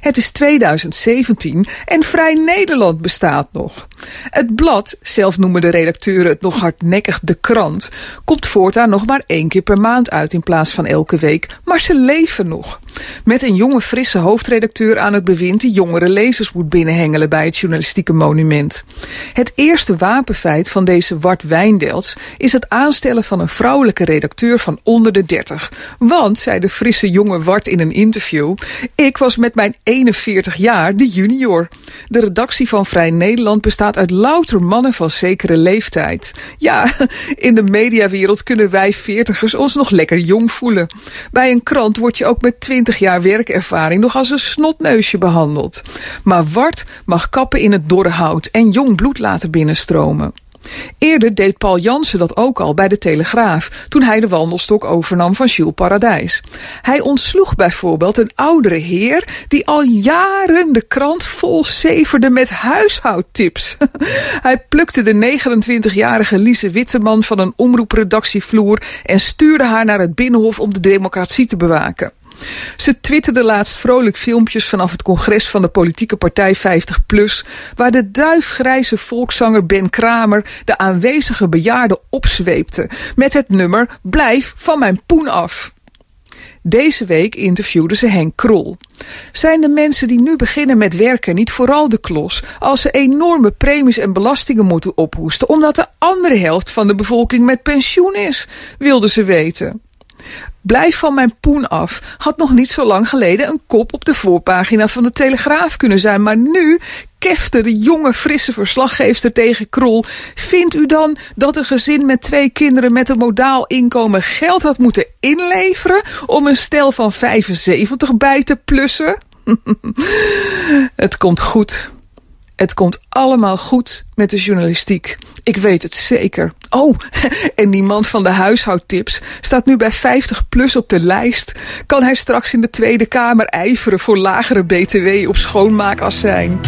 Het is 2017 en Vrij Nederland bestaat nog. Het blad, zelf noemen de redacteuren het nog hardnekkig de krant, komt voortaan nog maar één keer per maand uit in plaats van elke week, maar ze leven nog. Met een jonge frisse hoofdredacteur aan het bewind die jongere lezers moet binnenhengelen bij het journalistieke monument. Het eerste wapenfeit van deze Wart Wijndelts is het aanstellen van een vrouwelijke redacteur van onder de 30. Want, zei de frisse jonge Wart in een interview, ik was met mijn 41 jaar de junior. De redactie van Vrij Nederland bestaat uit louter mannen van zekere leeftijd. Ja, in de mediawereld kunnen wij veertigers ons nog lekker jong voelen. Bij een krant word je ook met 20 jaar werkervaring nog als een snotneusje behandeld. Maar Wart mag kappen in het dorre hout en jong bloed laten binnenstromen. Eerder deed Paul Jansen dat ook al bij de Telegraaf, toen hij de wandelstok overnam van Jules Paradijs. Hij ontsloeg bijvoorbeeld een oudere heer die al jaren de krant vol zeverde met huishoudtips. hij plukte de 29-jarige Lise Witteman van een omroepredactievloer en stuurde haar naar het Binnenhof om de democratie te bewaken. Ze twitterde laatst vrolijk filmpjes vanaf het congres van de politieke partij 50PLUS, waar de duifgrijze volkszanger Ben Kramer de aanwezige bejaarden opzweepte met het nummer Blijf van mijn poen af. Deze week interviewde ze Henk Krol. Zijn de mensen die nu beginnen met werken niet vooral de klos als ze enorme premies en belastingen moeten ophoesten omdat de andere helft van de bevolking met pensioen is, wilde ze weten. Blijf van mijn poen af had nog niet zo lang geleden een kop op de voorpagina van de Telegraaf kunnen zijn. Maar nu kefte de jonge, frisse verslaggever tegen Krol. Vindt u dan dat een gezin met twee kinderen met een modaal inkomen geld had moeten inleveren om een stel van 75 bij te plussen? Het komt goed. Het komt allemaal goed met de journalistiek. Ik weet het zeker. Oh, en die man van de huishoudtips staat nu bij 50 plus op de lijst. Kan hij straks in de Tweede Kamer ijveren voor lagere BTW op schoonmaakazijn?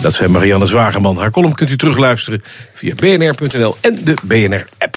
Dat zijn Marianne Zwageman. Haar column kunt u terugluisteren via bnr.nl en de BNR-app.